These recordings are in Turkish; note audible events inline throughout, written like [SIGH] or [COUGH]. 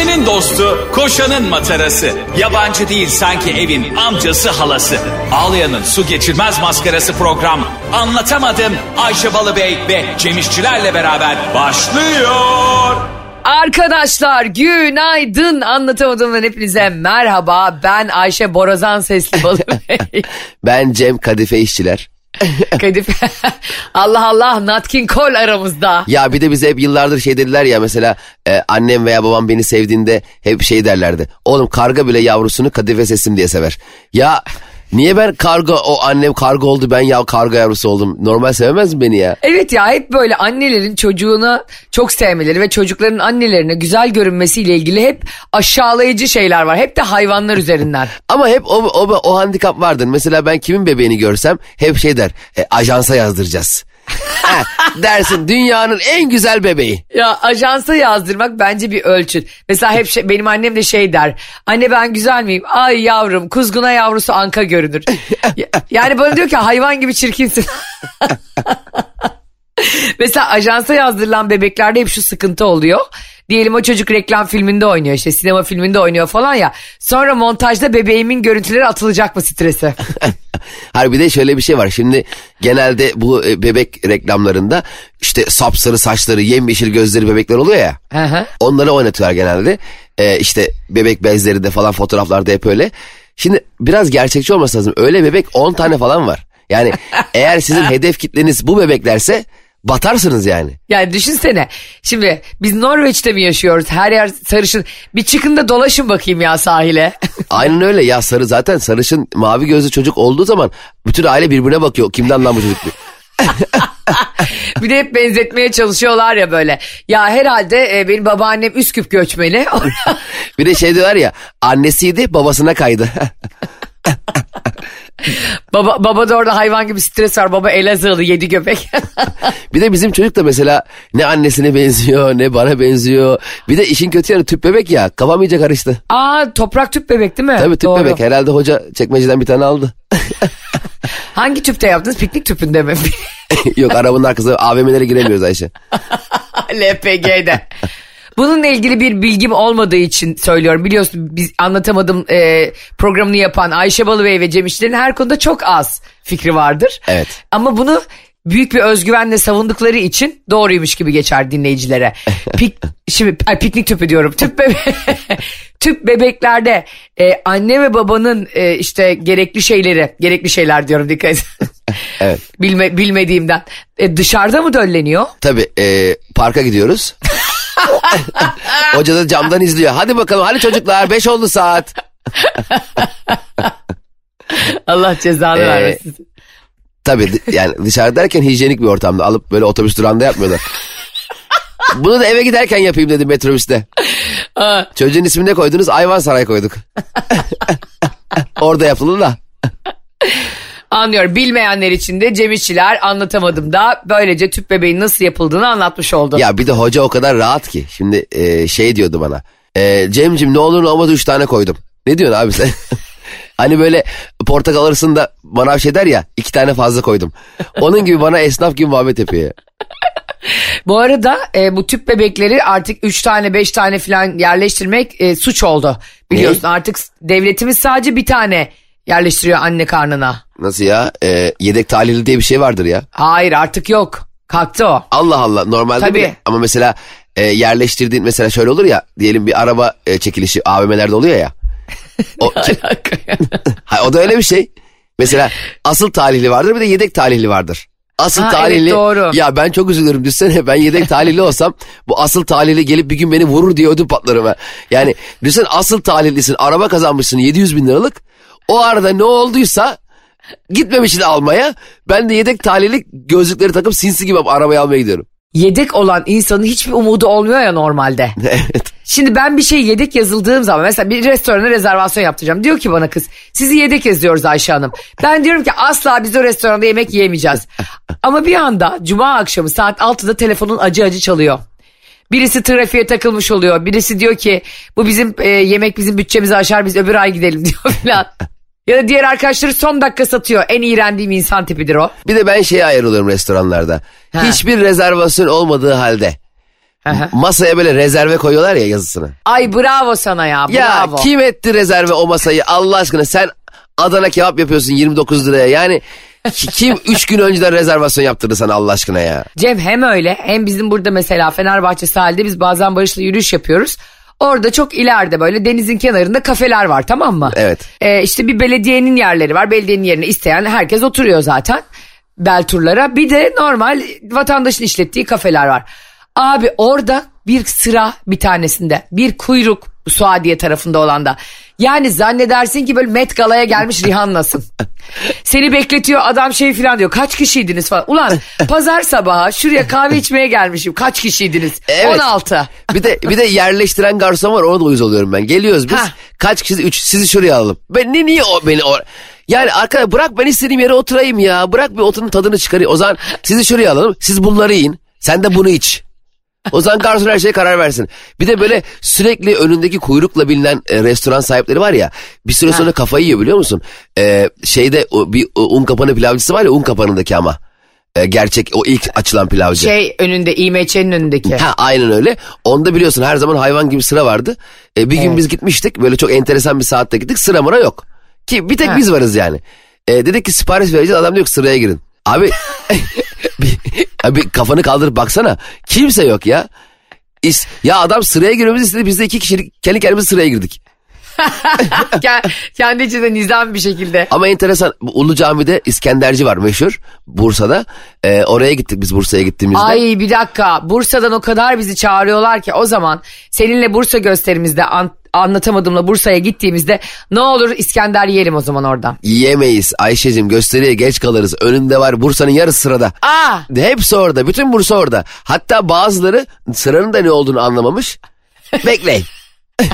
Ayşe'nin dostu, koşanın matarası. Yabancı değil sanki evin amcası halası. Ağlayan'ın su geçirmez maskarası program. Anlatamadım Ayşe Balıbey ve Cemişçilerle beraber başlıyor. Arkadaşlar günaydın anlatamadığımdan hepinize merhaba. Ben Ayşe Borazan Sesli Balıbey. [LAUGHS] Ben Cem Kadife İşçiler. [LAUGHS] Kadife. Allah Allah Natkin Kol aramızda. Ya bir de bize hep yıllardır şey dediler ya mesela e, annem veya babam beni sevdiğinde hep şey derlerdi. Oğlum karga bile yavrusunu kadife sesim diye sever. Ya niye ben karga o annem karga oldu ben ya karga yavrusu oldum. Normal sevemez mi beni ya? Evet ya hep böyle annelerin çocuğunu çok sevmeleri ve çocukların annelerine güzel görünmesiyle ilgili hep aşağılayıcı şeyler var. Hep de hayvanlar üzerinden. [LAUGHS] Ama hep o, o, o handikap vardır. Mesela ben kimin bebeğini görsem hep şey der. E, ajansa yazdıracağız. Ha, dersin dünyanın en güzel bebeği. Ya ajansa yazdırmak bence bir ölçüt. Mesela hep şey, benim annem de şey der. Anne ben güzel miyim? Ay yavrum kuzguna yavrusu anka görünür. Ya- yani bana diyor ki hayvan gibi çirkinsin. [LAUGHS] Mesela ajansa yazdırılan bebeklerde hep şu sıkıntı oluyor. Diyelim o çocuk reklam filminde oynuyor işte sinema filminde oynuyor falan ya. Sonra montajda bebeğimin görüntüleri atılacak mı stresi? [LAUGHS] Hayır bir de şöyle bir şey var. Şimdi genelde bu e, bebek reklamlarında işte sapsarı saçları, yemyeşil gözleri bebekler oluyor ya. Hı. Onları oynatıyorlar genelde. Ee, işte bebek bezleri de falan fotoğraflarda hep öyle. Şimdi biraz gerçekçi olması lazım. Öyle bebek 10 tane falan var. Yani [LAUGHS] eğer sizin hedef kitleniz bu bebeklerse batarsınız yani. Yani düşünsene şimdi biz Norveç'te mi yaşıyoruz her yer sarışın bir çıkın da dolaşın bakayım ya sahile. [LAUGHS] Aynen öyle ya sarı zaten sarışın mavi gözlü çocuk olduğu zaman bütün aile birbirine bakıyor. Kimden lan bu çocuk diye. [LAUGHS] bir de hep benzetmeye çalışıyorlar ya böyle. Ya herhalde e, benim babaannem Üsküp göçmeni. Bir de şey diyorlar ya annesiydi babasına kaydı. [LAUGHS] [LAUGHS] baba, baba da orada hayvan gibi stres var. Baba Elazığlı yedi göbek. [LAUGHS] Bir de bizim çocuk da mesela ne annesine benziyor ne bana benziyor. Bir de işin kötü yanı tüp bebek ya kafam iyice karıştı. Aa toprak tüp bebek değil mi? Tabii tüp Doğru. bebek herhalde hoca çekmeceden bir tane aldı. [LAUGHS] Hangi tüpte yaptınız? Piknik tüpünde mi? Yok arabanın arkasında AVM'lere giremiyoruz Ayşe. LPG'de. Bununla ilgili bir bilgim olmadığı için söylüyorum. Biliyorsun biz anlatamadım e, programını yapan Ayşe Balıbey ve Cem İşler'in her konuda çok az fikri vardır. Evet. Ama bunu büyük bir özgüvenle savundukları için doğruymuş gibi geçer dinleyicilere. [LAUGHS] Pik, şimdi ay, piknik tüpü diyorum. Tüp bebe [LAUGHS] tüp bebeklerde e, anne ve babanın e, işte gerekli şeyleri, gerekli şeyler diyorum dikkat et. Evet. [LAUGHS] Bilme, bilmediğimden. E, dışarıda mı dölleniyor? Tabii e, parka gidiyoruz. [LAUGHS] Hoca da camdan izliyor. Hadi bakalım hadi çocuklar 5 oldu saat. [LAUGHS] Allah cezanı Ee, vermesin. Tabii yani dışarı derken hijyenik bir ortamda alıp böyle otobüs durağında yapmıyorlar. [LAUGHS] Bunu da eve giderken yapayım dedim metrobüste. Aa, Çocuğun ismini ne koydunuz? Ayvansaray koyduk. Orada yapıldı da. Anlıyorum. Bilmeyenler için de Cem İşçiler anlatamadım da böylece tüp bebeğin nasıl yapıldığını anlatmış oldu. Ya bir de hoca o kadar rahat ki. Şimdi e, şey diyordu bana. E, Cem'cim ne olur ne olmaz üç tane koydum. Ne diyorsun abi sen? [LAUGHS] hani böyle portakal arasında bana şey der ya iki tane fazla koydum. Onun gibi bana esnaf gibi muhabbet yapıyor. ya. [LAUGHS] Bu arada e, bu tüp bebekleri artık 3 tane 5 tane falan yerleştirmek e, suç oldu. Biliyorsun artık devletimiz sadece bir tane yerleştiriyor anne karnına. Nasıl ya? E, yedek tahlili diye bir şey vardır ya. Hayır artık yok. Kalktı o. Allah Allah normalde Tabii. bile. Ama mesela e, yerleştirdiğin mesela şöyle olur ya diyelim bir araba e, çekilişi AVM'lerde oluyor ya. O, [LAUGHS] [LAUGHS] ha, o da öyle bir şey. Mesela asıl talihli vardır bir de yedek talihli vardır. Asıl Ha, evet, talihli. doğru. Ya ben çok üzülürüm düşünsene ben yedek talihli olsam bu asıl talihli gelip bir gün beni vurur diye ödüm patlarım. Yani düşünsene asıl talihlisin araba kazanmışsın 700 bin liralık. O arada ne olduysa gitmemişsin almaya. Ben de yedek talihli gözlükleri takıp sinsi gibi arabayı almaya gidiyorum. Yedek olan insanın hiçbir umudu olmuyor ya normalde. [LAUGHS] evet. Şimdi ben bir şey yedek yazıldığım zaman mesela bir restorana rezervasyon yaptıracağım. Diyor ki bana kız sizi yedek yazıyoruz Ayşe Hanım. Ben diyorum ki asla biz o restoranda yemek yiyemeyeceğiz. [LAUGHS] Ama bir anda cuma akşamı saat 6'da telefonun acı acı çalıyor. Birisi trafiğe takılmış oluyor. Birisi diyor ki bu bizim e, yemek bizim bütçemizi aşar biz öbür ay gidelim [LAUGHS] diyor falan. Ya da diğer arkadaşları son dakika satıyor. En iğrendiğim insan tipidir o. Bir de ben şeye ayrılıyorum restoranlarda. Ha. Hiçbir rezervasyon olmadığı halde hı. masaya böyle rezerve koyuyorlar ya yazısını. Ay bravo sana ya Ya bravo. kim etti rezerve o masayı Allah aşkına sen Adana kebap yapıyorsun 29 liraya yani ki- kim [LAUGHS] 3 gün önceden rezervasyon yaptırdı sana Allah aşkına ya. Cem hem öyle hem bizim burada mesela Fenerbahçe sahilde biz bazen Barış'la yürüyüş yapıyoruz. Orada çok ileride böyle denizin kenarında kafeler var tamam mı? Evet. Ee, işte bir belediyenin yerleri var. Belediyenin yerine isteyen herkes oturuyor zaten. Bel turlara. Bir de normal vatandaşın işlettiği kafeler var. Abi orada bir sıra bir tanesinde bir kuyruk Suadiye tarafında olan da. Yani zannedersin ki böyle Met Gala'ya gelmiş Rihanna'sın. Seni bekletiyor adam şey falan diyor. Kaç kişiydiniz falan. Ulan pazar sabahı şuraya kahve içmeye gelmişim. Kaç kişiydiniz? Evet. 16. Bir de bir de yerleştiren garson var ona da uyuz oluyorum ben. Geliyoruz biz. Ha. Kaç kişi? Üç. Sizi şuraya alalım. Ben ne niye o beni o yani arkadaş bırak ben istediğim yere oturayım ya. Bırak bir oturun tadını çıkarayım. O zaman sizi şuraya alalım. Siz bunları yiyin. Sen de bunu iç. O zaman garson her şeye karar versin. Bir de böyle sürekli önündeki kuyrukla bilinen e, restoran sahipleri var ya. Bir süre sonra kafayı yiyor biliyor musun? E, şeyde o, bir o, un kapanı pilavcısı var ya un kapanındaki ama. E, gerçek o ilk açılan pilavcı. Şey önünde İMÇ'nin önündeki. Ha aynen öyle. Onda biliyorsun her zaman hayvan gibi sıra vardı. E, bir gün Evet. biz gitmiştik böyle çok enteresan bir saatte gittik sıra mıra yok. Ki bir tek Ha. biz varız yani. E, dedik ki sipariş vereceğiz adam diyor ki sıraya girin. Abi [LAUGHS] bir, abi kafanı kaldırıp baksana kimse yok ya. İs, ya adam sıraya girmemizi istedi biz de iki kişilik kendi kendimize sıraya girdik. [LAUGHS] Ke- Kendi içinde nizam bir şekilde. Ama enteresan Ulu Cami'de İskenderci var meşhur Bursa'da. E, oraya gittik biz Bursa'ya gittiğimizde. Ay bir dakika Bursa'dan o kadar bizi çağırıyorlar ki o zaman seninle Bursa gösterimizde an- anlatamadığımla Bursa'ya gittiğimizde ne olur İskender yiyelim o zaman oradan. Yiyemeyiz Ayşe'cim gösteriye geç kalırız. Önünde var Bursa'nın yarısı sırada. Aa Hepsi orada. Bütün Bursa orada. Hatta bazıları sıranın da ne olduğunu anlamamış. Bekleyin. [LAUGHS]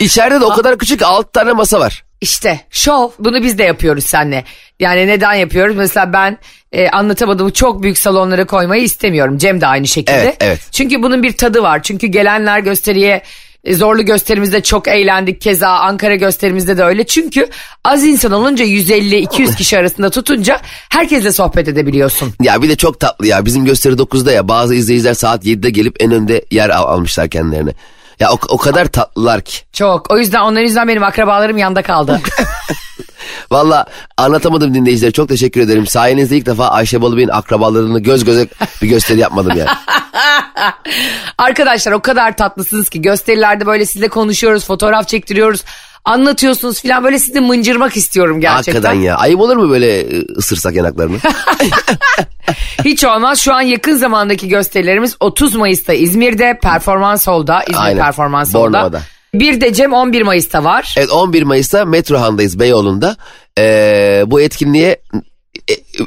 İçeride de o kadar küçük alt tane masa var. işte şov bunu biz de yapıyoruz seninle. Yani neden yapıyoruz? Mesela ben e, anlatamadığımı çok büyük salonlara koymayı istemiyorum. Cem de aynı şekilde. Evet, evet. Çünkü bunun bir tadı var. Çünkü gelenler gösteriye zorlu gösterimizde çok eğlendik. Keza Ankara gösterimizde de öyle. Çünkü az insan olunca 150-200 kişi arasında tutunca herkesle sohbet edebiliyorsun. Ya bir de çok tatlı ya. Bizim gösteri 9'da ya. Bazı izleyiciler saat 7'de gelip en önde yer al- almışlar kendilerine. Ya o, o kadar tatlılar ki. Çok. O yüzden onların yüzden benim akrabalarım yanda kaldı. [LAUGHS] Valla anlatamadım dinleyicilere. Çok teşekkür ederim. Sayenizde ilk defa Ayşe Balıbey'in akrabalarını göz göze bir gösteri yapmadım yani. [LAUGHS] Arkadaşlar o kadar tatlısınız ki gösterilerde böyle sizle konuşuyoruz, fotoğraf çektiriyoruz, anlatıyorsunuz falan böyle sizi mıncırmak istiyorum gerçekten. Hakikaten ya. Ayıp olur mu böyle e, ısırsak yanaklarını? [LAUGHS] Hiç olmaz. Şu an yakın zamandaki gösterilerimiz 30 Mayıs'ta İzmir'de, Performans Hall'da, İzmir Aynen. Performans Hall'da. Bornova'da. Bir de Cem 11 Mayıs'ta var. Evet 11 Mayıs'ta Metrohan'dayız Beyoğlu'nda. Ee, bu etkinliğe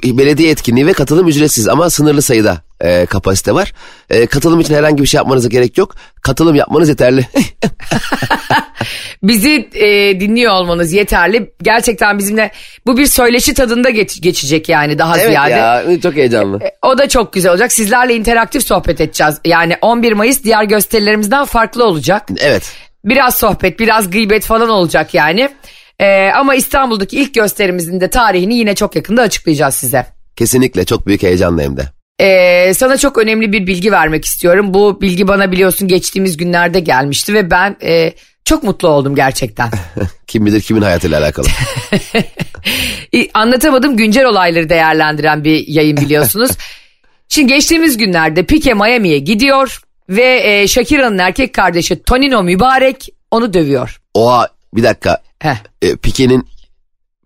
e, belediye etkinliği ve katılım ücretsiz ama sınırlı sayıda e, kapasite var. E, katılım için herhangi bir şey yapmanıza gerek yok. Katılım yapmanız yeterli. [LAUGHS] Bizi e, dinliyor olmanız yeterli. Gerçekten bizimle bu bir söyleşi tadında geç- geçecek yani daha evet ziyade. ya çok heyecanlı. O da çok güzel olacak. Sizlerle interaktif sohbet edeceğiz. Yani 11 Mayıs diğer gösterilerimizden farklı olacak. Evet. Biraz sohbet, biraz gıybet falan olacak yani. Ee, ama İstanbul'daki ilk gösterimizin de tarihini yine çok yakında açıklayacağız size. Kesinlikle çok büyük heyecanla hem de. Ee, sana çok önemli bir bilgi vermek istiyorum. Bu bilgi bana biliyorsun geçtiğimiz günlerde gelmişti ve ben e, çok mutlu oldum gerçekten. [LAUGHS] Kim bilir kimin hayatıyla alakalı. [LAUGHS] Anlatamadım güncel olayları değerlendiren bir yayın biliyorsunuz. [LAUGHS] Şimdi geçtiğimiz günlerde Pike Miami'ye gidiyor ve e, Shakira'nın erkek kardeşi Tonino Mübarek onu dövüyor. Oha bir dakika. Heh. E, Pike'nin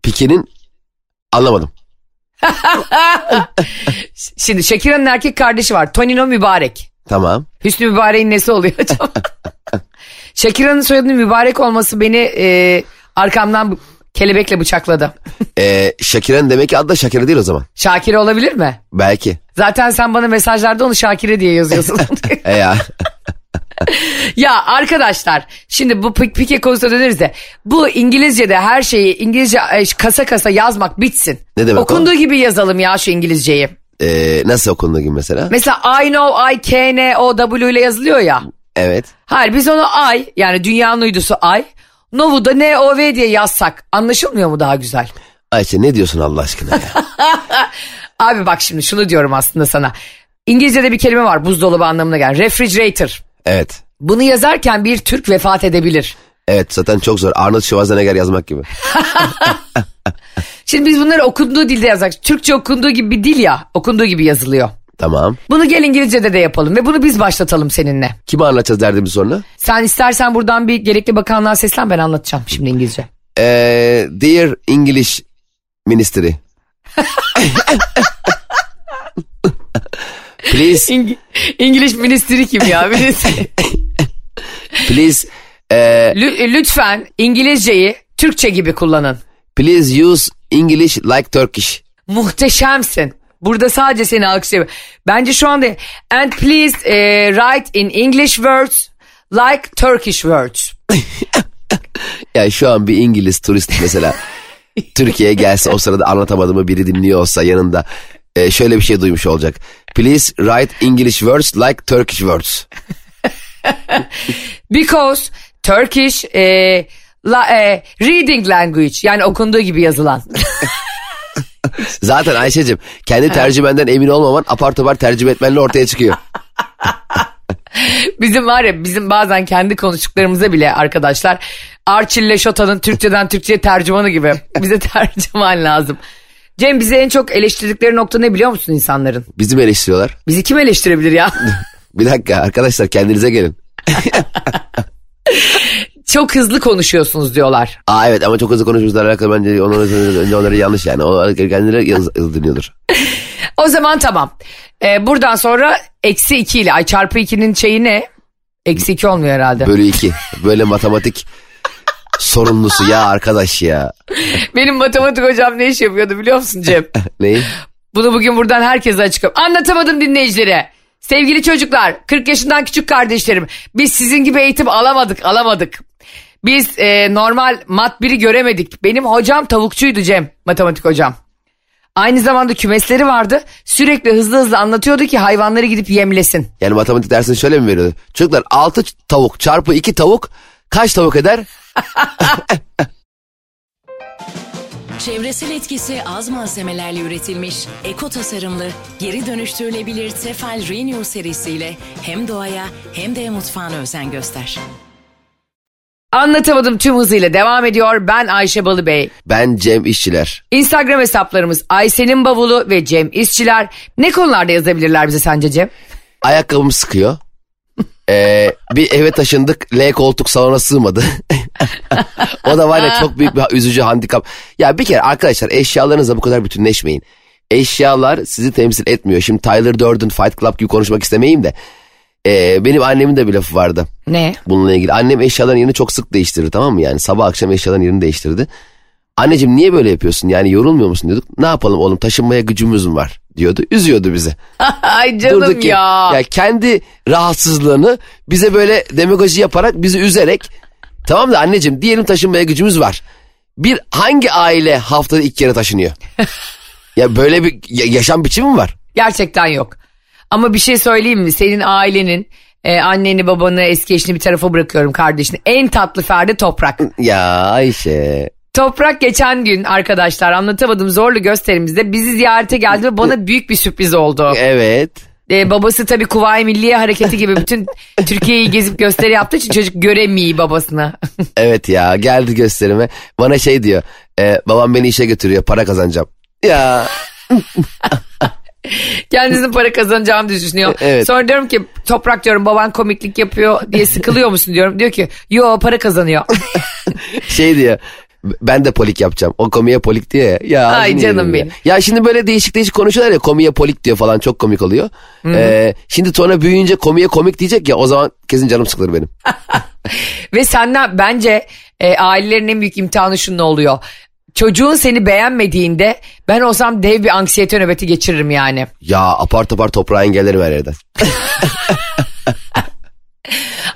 Pike'nin anlamadım. [LAUGHS] Şimdi Shakira'nın erkek kardeşi var Tonino Mübarek. Tamam. Hüsnü Mübarek'in nesi oluyor acaba? [LAUGHS] Shakira'nın soyadının Mübarek olması beni e, arkamdan kelebekle bıçakladı. E, Şakiren demek ki adı da Şakire değil o zaman. Şakire olabilir mi? Belki. Zaten sen bana mesajlarda onu Şakire diye yazıyorsun. [LAUGHS] E ya. [LAUGHS] ya arkadaşlar şimdi bu Pi- Pike konusuna döneriz de bu İngilizce'de her şeyi İngilizce e, kasa kasa yazmak bitsin. Ne demek o? Okunduğu gibi yazalım ya şu İngilizceyi. E, nasıl okunduğu gibi mesela? Mesela I know I K N O W ile yazılıyor ya. Evet. Hayır biz onu I yani dünyanın uydusu I. Novu da N O V diye yazsak anlaşılmıyor mu daha güzel? Ayşe ne diyorsun Allah aşkına ya? [LAUGHS] Abi bak şimdi şunu diyorum aslında sana. İngilizce'de bir kelime var buzdolabı anlamına gelen. Refrigerator. Evet. Bunu yazarken bir Türk vefat edebilir. Evet zaten çok zor. Arnold Schwarzenegger yazmak gibi. Şimdi biz bunları okunduğu dilde yazsak. Türkçe okunduğu gibi bir dil ya. Okunduğu gibi yazılıyor. Tamam. Bunu gel İngilizce'de de yapalım ve bunu biz başlatalım seninle. Kime anlatacağız derdimizi sonra? Sen istersen buradan bir gerekli bakanlığa seslen ben anlatacağım şimdi İngilizce. Ee, dear English Ministry. [LAUGHS] please, [LAUGHS] İng İngiliz ministri kim ya? [LAUGHS] Please, e, Lü- lütfen İngilizceyi Türkçe gibi kullanın. please use English like Turkish. Muhteşemsin. Burada sadece seni alkışlıyorum. Bence şu anda and please eh, write in English words like Turkish words. [LAUGHS] Yani şu an bir İngiliz turist mesela Türkiye'ye gelse o sırada anlatamadığımı biri dinliyor olsa yanında e, şöyle bir şey duymuş olacak. Please write English words like Turkish words. [LAUGHS] Because Turkish eh, la, eh, reading language yani okunduğu gibi yazılan. [LAUGHS] Zaten Ayşe'cim kendi tercümenden emin olmaman apar topar tercüme etmenle ortaya çıkıyor. [LAUGHS] bizim var ya bizim bazen kendi konuştuklarımıza bile arkadaşlar Arçille Şota'nın Türkçeden Türkçe'ye tercümanı gibi bize tercüman lazım. Cem bize en çok eleştirdikleri nokta ne biliyor musun insanların? Bizi mi eleştiriyorlar? Bizi kim eleştirebilir ya? [LAUGHS] Bir dakika arkadaşlar kendinize gelin. [LAUGHS] çok hızlı konuşuyorsunuz diyorlar. Aa evet ama çok hızlı konuşmuşlar alakalı bence onları, önce onları yanlış yani. O kendileri hızlı dinliyordur. [LAUGHS] O zaman tamam. Ee, buradan sonra eksi 2 ile ay çarpı 2'nin şeyi ne? Eksi 2 olmuyor herhalde. Bölü iki. Böyle matematik sorumlusu ya arkadaş ya. Benim matematik hocam ne iş yapıyordu biliyor musun Cem? [LAUGHS] Neyi? Bunu bugün buradan herkese açıklıyorum. Anlatamadım dinleyicilere. Sevgili çocuklar, 40 yaşından küçük kardeşlerim. Biz sizin gibi eğitim alamadık, alamadık. Biz e, normal mat biri göremedik. Benim hocam tavukçuydu Cem, matematik hocam. Aynı zamanda kümesleri vardı. Sürekli hızlı hızlı anlatıyordu ki hayvanları gidip yemlesin. Yani matematik dersini şöyle mi veriyordu? Çocuklar 6 tavuk çarpı 2 tavuk kaç tavuk eder? [LAUGHS] Çevresel etkisi az malzemelerle üretilmiş, eko tasarımlı, geri dönüştürülebilir Tefal Renew serisiyle hem doğaya hem de mutfağına özen göster. Anlatamadım tüm hızıyla devam ediyor. Ben Ayşe Balıbey. Ben Cem İşçiler. Instagram hesaplarımız Ayşe'nin bavulu ve Cem İşçiler. Ne konularda yazabilirler bize sence Cem? Ayakkabım sıkıyor. Ee, bir eve taşındık. L koltuk salona sığmadı. [LAUGHS] o da var ya çok büyük bir üzücü handikap. Ya bir kere arkadaşlar eşyalarınızla bu kadar bütünleşmeyin. Eşyalar sizi temsil etmiyor. Şimdi Tyler Durden Fight Club gibi konuşmak istemeyeyim de. Ee, benim annemin de bir lafı vardı. Ne? Bununla ilgili. Annem eşyaların yerini çok sık değiştirirdi tamam mı? Yani sabah akşam eşyaların yerini değiştirdi. Anneciğim niye böyle yapıyorsun? Yani yorulmuyor musun diyorduk. Ne yapalım oğlum taşınmaya gücümüz mü var diyordu. Üzüyordu bizi. [LAUGHS] Ay canım Durduk ya. ya kendi rahatsızlığını bize böyle demagoji yaparak bizi üzerek tamam da anneciğim diyelim taşınmaya gücümüz var. Bir hangi aile haftada iki kere taşınıyor? [LAUGHS] ya böyle bir ya- yaşam biçimi mi var? Gerçekten yok. Ama bir şey söyleyeyim mi? Senin ailenin e, anneni babanı eski eşini bir tarafa bırakıyorum kardeşini. En tatlı ferdi toprak. Ya Ayşe. Toprak geçen gün arkadaşlar anlatamadım zorlu gösterimizde bizi ziyarete geldi ve bana büyük bir sürpriz oldu. Evet. Ee, babası tabii Kuvayi Milliye Hareketi gibi bütün [LAUGHS] Türkiye'yi gezip gösteri yaptığı için çocuk göremiyor babasını. [LAUGHS] Evet ya geldi gösterime. Bana şey diyor. e, babam beni işe götürüyor para kazanacağım. Ya [LAUGHS] Kendisinin para kazanacağını düşünüyor. Evet. Sonra diyorum ki toprak diyorum baban komiklik yapıyor diye sıkılıyor musun diyorum. Diyor ki yo para kazanıyor. şey diyor. Ben de polik yapacağım. O komiye polik diyor ya. ya Ay canım benim. Ya. ya şimdi böyle değişik değişik konuşuyorlar ya komiye polik diyor falan çok komik oluyor. Ee, şimdi sonra büyüyünce komiye komik diyecek ya o zaman kesin canım sıkılır benim. [LAUGHS] Ve senden bence e, ailelerin en büyük imtihanı şunun oluyor. Çocuğun seni beğenmediğinde ben olsam dev bir anksiyete nöbeti geçiririm yani. Ya apar topar toprağa engellerim her yerden. [LAUGHS]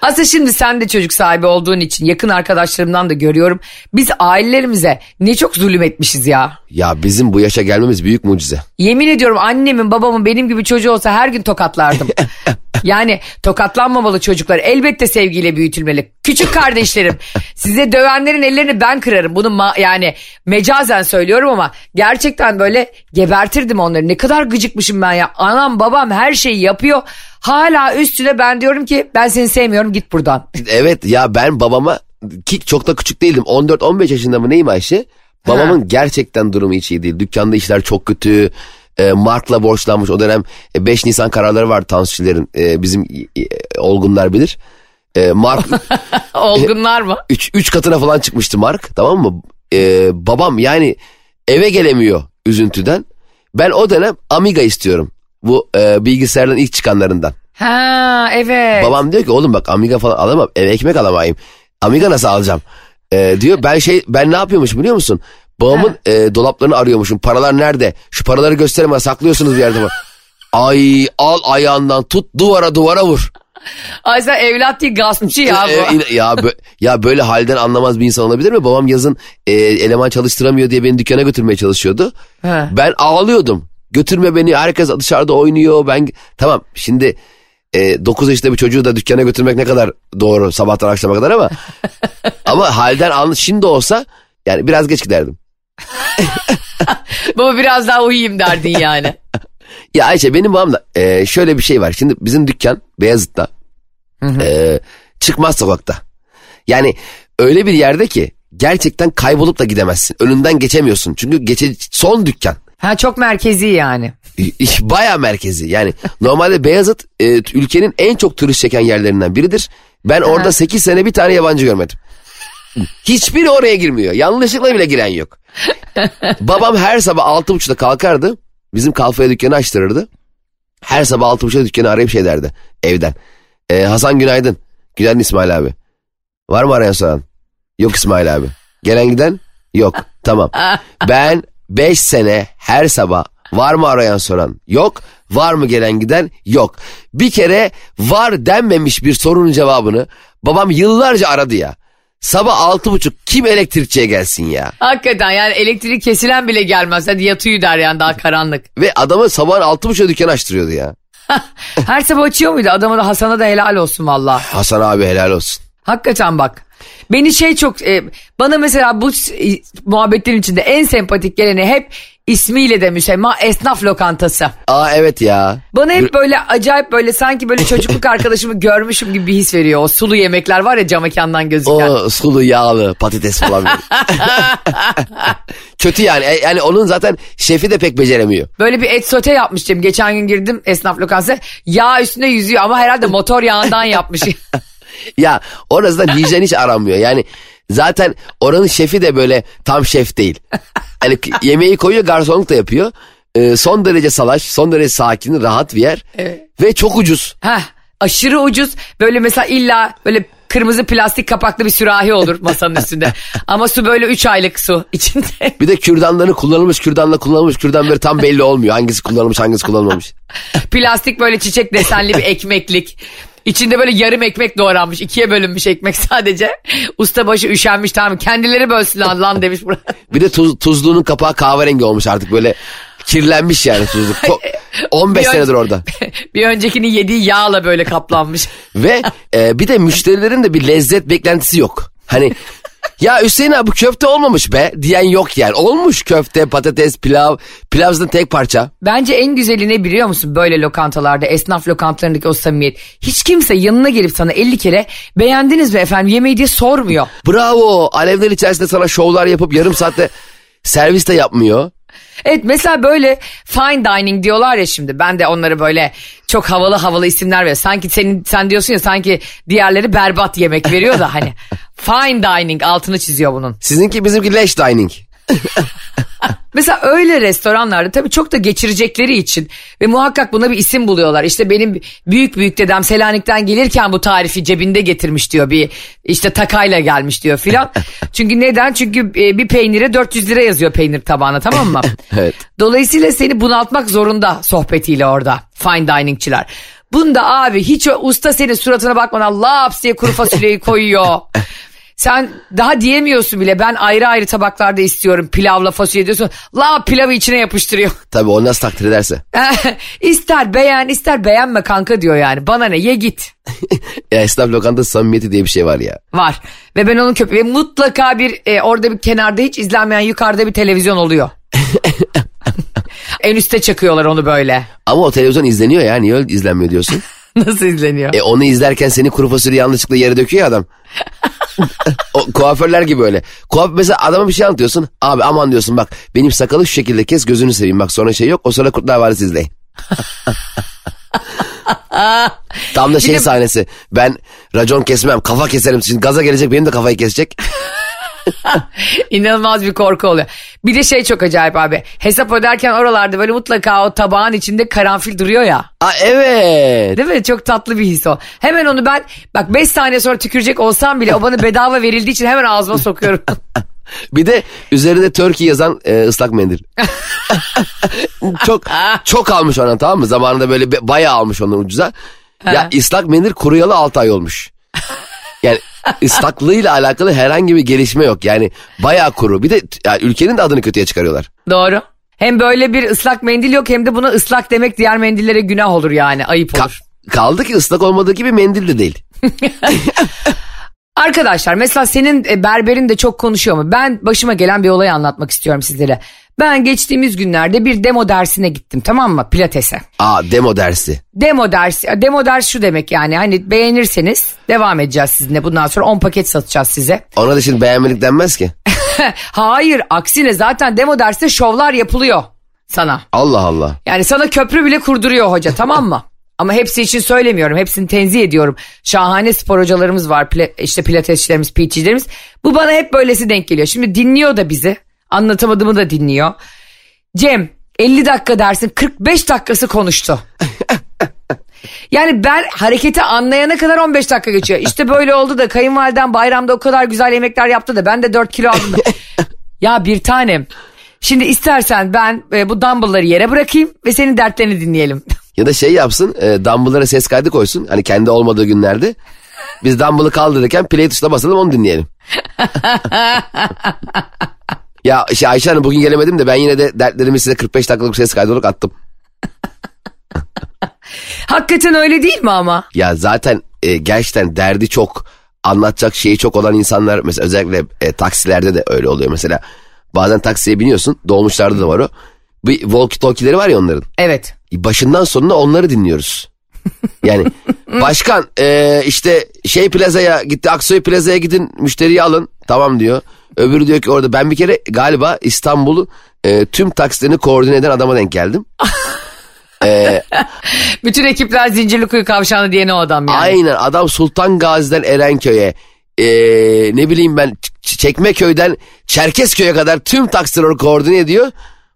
Aslında şimdi sen de çocuk sahibi olduğun için yakın arkadaşlarımdan da görüyorum. Biz ailelerimize ne çok zulüm etmişiz ya. Ya bizim bu yaşa gelmemiz büyük mucize. Yemin ediyorum annemin babamın benim gibi çocuğu olsa her gün tokatlardım. [LAUGHS] yani tokatlanmamalı çocuklar elbette sevgiyle büyütülmeli. Küçük kardeşlerim [LAUGHS] size dövenlerin ellerini ben kırarım. Bunu ma- yani mecazen söylüyorum ama gerçekten böyle gebertirdim onları. Ne kadar gıcıkmışım ben ya. Anam babam her şeyi yapıyor. Hala üstüne ben diyorum ki ben seni sevmiyorum git buradan. Evet ya ben babama ki çok da küçük değildim. 14-15 yaşında mı neyim Ayşe? Babamın gerçekten durumu hiç iyi değil. Dükkanda işler çok kötü. E, Mark'la borçlanmış. O dönem e, 5 Nisan kararları var tansiyonların. E, bizim e, olgunlar bilir. E, Mark [LAUGHS] Olgunlar mı? 3 3 katına falan çıkmıştı Mark tamam mı? E, babam yani eve gelemiyor üzüntüden. Ben o dönem Amiga istiyorum. Bu e, bilgisayardan ilk çıkanlarından. Ha evet. Babam diyor ki oğlum bak Amiga falan alamam eve ekmek alamayayım. Amiga nasıl alacağım? Ee, diyor ben şey ben ne yapıyormuşum biliyor musun? Babamın e, dolaplarını arıyormuşum. Paralar nerede? Şu paraları gösterin bana saklıyorsunuz bir yerde mi? Ay al ayağından tut duvara duvara vur. Ay sen evlat değil gaspçı ya bu. ya, bö- ya böyle halden anlamaz bir insan olabilir mi? Babam yazın e, eleman çalıştıramıyor diye beni dükkana götürmeye çalışıyordu. He. Ben ağlıyordum. Götürme beni herkes dışarıda oynuyor. Ben tamam şimdi e, 9 yaşında bir çocuğu da dükkana götürmek ne kadar doğru sabahtan akşama kadar ama [LAUGHS] ama halden anlı şimdi olsa yani biraz geç giderdim. [LAUGHS] Baba biraz daha uyuyayım derdin yani. [LAUGHS] Ya Ayşe benim babam da e, şöyle bir şey var. Şimdi bizim dükkan Beyazıt'ta e, çıkmaz sokakta. Yani öyle bir yerde ki gerçekten kaybolup da gidemezsin. Önünden geçemiyorsun. Çünkü geçe son dükkan. Ha çok merkezi yani. Baya merkezi yani normalde Beyazıt e, ülkenin en çok turist çeken yerlerinden biridir. Ben orada 8 sene bir tane yabancı görmedim. Hiçbiri oraya girmiyor. Yanlışlıkla bile giren yok. [LAUGHS] Babam her sabah 6.30'da kalkardı. Bizim kalfaya dükkanı açtırırdı. Her sabah 6.30'da dükkanı arayıp şey derdi evden. E, Hasan günaydın. Günaydın İsmail abi. Var mı arayan soran? Yok İsmail abi. Gelen giden? Yok. Tamam. [LAUGHS] Ben 5 sene her sabah var mı arayan soran? Yok. Var mı gelen giden? Yok. Bir kere var denmemiş bir sorunun cevabını babam yıllarca aradı ya. Sabah altı buçuk kim elektrikçiye gelsin ya? Hakikaten yani elektrik kesilen bile gelmez. Hadi yat uyu der yani daha karanlık. Ve adamı sabahın altı buçukta dükkan açtırıyordu ya. [LAUGHS] Her sabah açıyor muydu? Adama da Hasan'a da helal olsun valla. Hasan abi helal olsun. Hakikaten bak. Beni şey çok e, bana mesela bu e, muhabbetlerin içinde en sempatik geleni hep ismiyle de müsemma esnaf lokantası. Aa evet ya. Bana hep böyle acayip böyle sanki böyle çocukluk [LAUGHS] arkadaşımı görmüşüm gibi bir his veriyor. O sulu yemekler var ya cam mekandan gözüken. O sulu yağlı patates falan. [LAUGHS] Kötü yani. E, Yani onun zaten şefi de pek beceremiyor. Böyle bir et sote yapmıştım. Geçen gün girdim esnaf lokantasına. Yağ üstünde yüzüyor ama herhalde motor yağından yapmış. [LAUGHS] Ya orasında hijyen hiç aranmıyor. Yani zaten oranın şefi de böyle tam şef değil. Hani k- yemeği koyuyor garsonluk da yapıyor. Ee, son derece salaş, son derece sakin, rahat bir yer. Ve çok ucuz. Heh, aşırı ucuz. Böyle mesela illa böyle kırmızı plastik kapaklı bir sürahi olur masanın üstünde. [LAUGHS] Ama su böyle 3 aylık su içinde. Bir de kürdanları kullanılmış, kürdanla kullanılmış, kürdan böyle tam belli olmuyor. Hangisi kullanılmış, hangisi kullanılmamış. Plastik böyle çiçek desenli bir [LAUGHS] ekmeklik. İçinde böyle yarım ekmek doğranmış. ikiye bölünmüş ekmek [LAUGHS] sadece. Ustabaşı üşenmiş tamam kendileri bölsün lan, lan demiş buraya. Bir de tuz, tuzluğunun kapağı kahverengi olmuş artık böyle kirlenmiş yani tuzluk. Ko- 15 Bir senedir orada. [LAUGHS] bir öncekinin yediği yağla böyle kaplanmış. Ve e, bir de müşterilerin de bir lezzet beklentisi yok. Hani ya Hüseyin abi köfte olmamış be diyen yok yani. Olmuş köfte, patates, pilav. Pilav zaten tek parça. Bence en güzeli ne biliyor musun böyle lokantalarda esnaf lokantalarındaki o samimiyet. Hiç kimse yanına gelip sana 50 kere beğendiniz mi efendim yemeği diye sormuyor. Bravo. Alevler içerisinde sana şovlar yapıp yarım saatte servis de yapmıyor. Evet mesela böyle fine dining diyorlar ya şimdi ben de onları böyle çok havalı havalı isimler ver. Sanki senin sen diyorsun ya sanki diğerleri berbat yemek veriyor da hani [LAUGHS] fine dining altını çiziyor bunun. Sizinki bizimki leş dining. [LAUGHS] Mesela öyle restoranlarda tabii çok da geçirecekleri için ve muhakkak buna bir isim buluyorlar. İşte benim büyük büyük dedem Selanik'ten gelirken bu tarifi cebinde getirmiş diyor. Bir işte takayla gelmiş diyor filan. [LAUGHS] Çünkü neden? Çünkü e, bir peynire 400 lira yazıyor peynir tabağına tamam mı? [LAUGHS] Evet. Dolayısıyla seni bunaltmak zorunda sohbetiyle orada fine diningçiler. Bunda abi hiç usta senin suratına bakmadan laps diye kuru fasulyeyi koyuyor. Sen daha diyemiyorsun bile ben ayrı ayrı tabaklarda istiyorum pilavla fasulye diyorsun. La pilavı içine yapıştırıyor. [LAUGHS] Tabii o nasıl takdir ederse. [LAUGHS] ister beğen ister beğenme kanka diyor yani. Bana ne ye git. [LAUGHS] ya esnaf lokanta samimiyeti diye bir şey var ya. Var. Ve ben onun köpeği mutlaka bir e, orada bir kenarda hiç izlenmeyen yukarıda bir televizyon oluyor. en üste çakıyorlar onu böyle. Ama o televizyon izleniyor ya niye öyle izlenmiyor diyorsun? Nasıl izleniyor? E onu izlerken seni kuru fasulye yanlışlıkla yere döküyor ya adam. O kuaförler gibi öyle. Kuaf mesela adama bir şey anlatıyorsun. Abi aman diyorsun bak benim sakalı şu şekilde kes gözünü seveyim. Bak sonra şey yok o sonra Kurtlar Vadisi izleyin. [LAUGHS] Tam da şey de- sahnesi. Ben racon kesmem kafa keserim. Şimdi gaza gelecek benim de kafayı kesecek. [LAUGHS] İnanılmaz bir korku oluyor. Bir de şey çok acayip abi. Hesap öderken oralarda böyle mutlaka o tabağın içinde karanfil duruyor ya. Aa evet. Değil mi? Çok tatlı bir his o. Hemen onu ben bak 5 saniye sonra tükürecek olsam bile o bana bedava verildiği için hemen ağzıma sokuyorum. [LAUGHS] Bir de üzerinde Turkey yazan e, ıslak mendil. [LAUGHS] çok çok almış ondan tamam mı? Zamanında böyle bayağı almış ondan ucuza. Ya ıslak mendil kuruyalı 6 ay olmuş. Yani ıslaklığıyla alakalı herhangi bir gelişme yok. Yani bayağı kuru. Bir de yani ülkenin de adını kötüye çıkarıyorlar. Doğru. Hem böyle bir ıslak mendil yok hem de buna ıslak demek diğer mendillere günah olur yani ayıp Ka- olur. kaldı ki ıslak olmadığı gibi mendil de değil. [LAUGHS] Arkadaşlar mesela senin e, berberin de çok konuşuyor mu? Ben başıma gelen bir olayı anlatmak istiyorum sizlere. Ben geçtiğimiz günlerde bir demo dersine gittim tamam mı? Pilates'e. Aa demo dersi. Demo dersi, demo ders şu demek yani hani beğenirseniz devam edeceğiz sizinle. Bundan sonra 10 paket satacağız size. Ona da şimdi beğenmelik denmez ki. Hayır aksine zaten demo derste şovlar yapılıyor sana. Allah Allah. Yani sana köprü bile kurduruyor hoca tamam mı? [LAUGHS] Ama hepsi için söylemiyorum. Hepsini tenzih ediyorum. Şahane spor hocalarımız var. Pla- işte pilatesçilerimiz, PT'lerimiz. Bu bana hep böylesi denk geliyor. Şimdi dinliyor da bizi. Anlatamadığımı da dinliyor. Cem 50 dakika dersin 45 dakikası konuştu. [LAUGHS] Yani ben hareketi anlayana kadar 15 dakika geçiyor. İşte böyle oldu da kayınvaliden bayramda o kadar güzel yemekler yaptı da ben de 4 kilo aldım da. [LAUGHS] ya bir tanem. Şimdi istersen ben e, bu dumbbellları yere bırakayım ve senin dertlerini dinleyelim. Ya da şey yapsın e, dumbbell'lara ses kaydı koysun. Hani kendi olmadığı günlerde. Biz dumbbell'ı kaldırırken play tuşuna basalım onu dinleyelim. [LAUGHS] ya işte Ayşe Hanım bugün gelemedim de ben yine de dertlerimi size 45 dakikalık ses kaydı olarak attım. [LAUGHS] Hakikaten öyle değil mi ama? Ya zaten e, gerçekten derdi çok anlatacak şeyi çok olan insanlar mesela özellikle e, taksilerde de öyle oluyor mesela. Bazen taksiye biniyorsun dolmuşlarda da var o. Bir walkie talkie'leri var ya onların. Evet. Başından sonuna onları dinliyoruz. [LAUGHS] Yani başkan e, işte şey plazaya gitti Aksoy plazaya gidin müşteriyi alın tamam diyor. Öbürü diyor ki orada ben bir kere galiba İstanbul'u e, tüm taksilerini koordine eden adama denk geldim. [LAUGHS] Bütün ekipler Zincirlikuyu kavşağını diyen o adam yani. Aynen adam Sultan Gazi'den Erenköy'e e, ne bileyim ben Çekmeköy'den Çerkezköy'e kadar tüm taksileri koordine ediyor.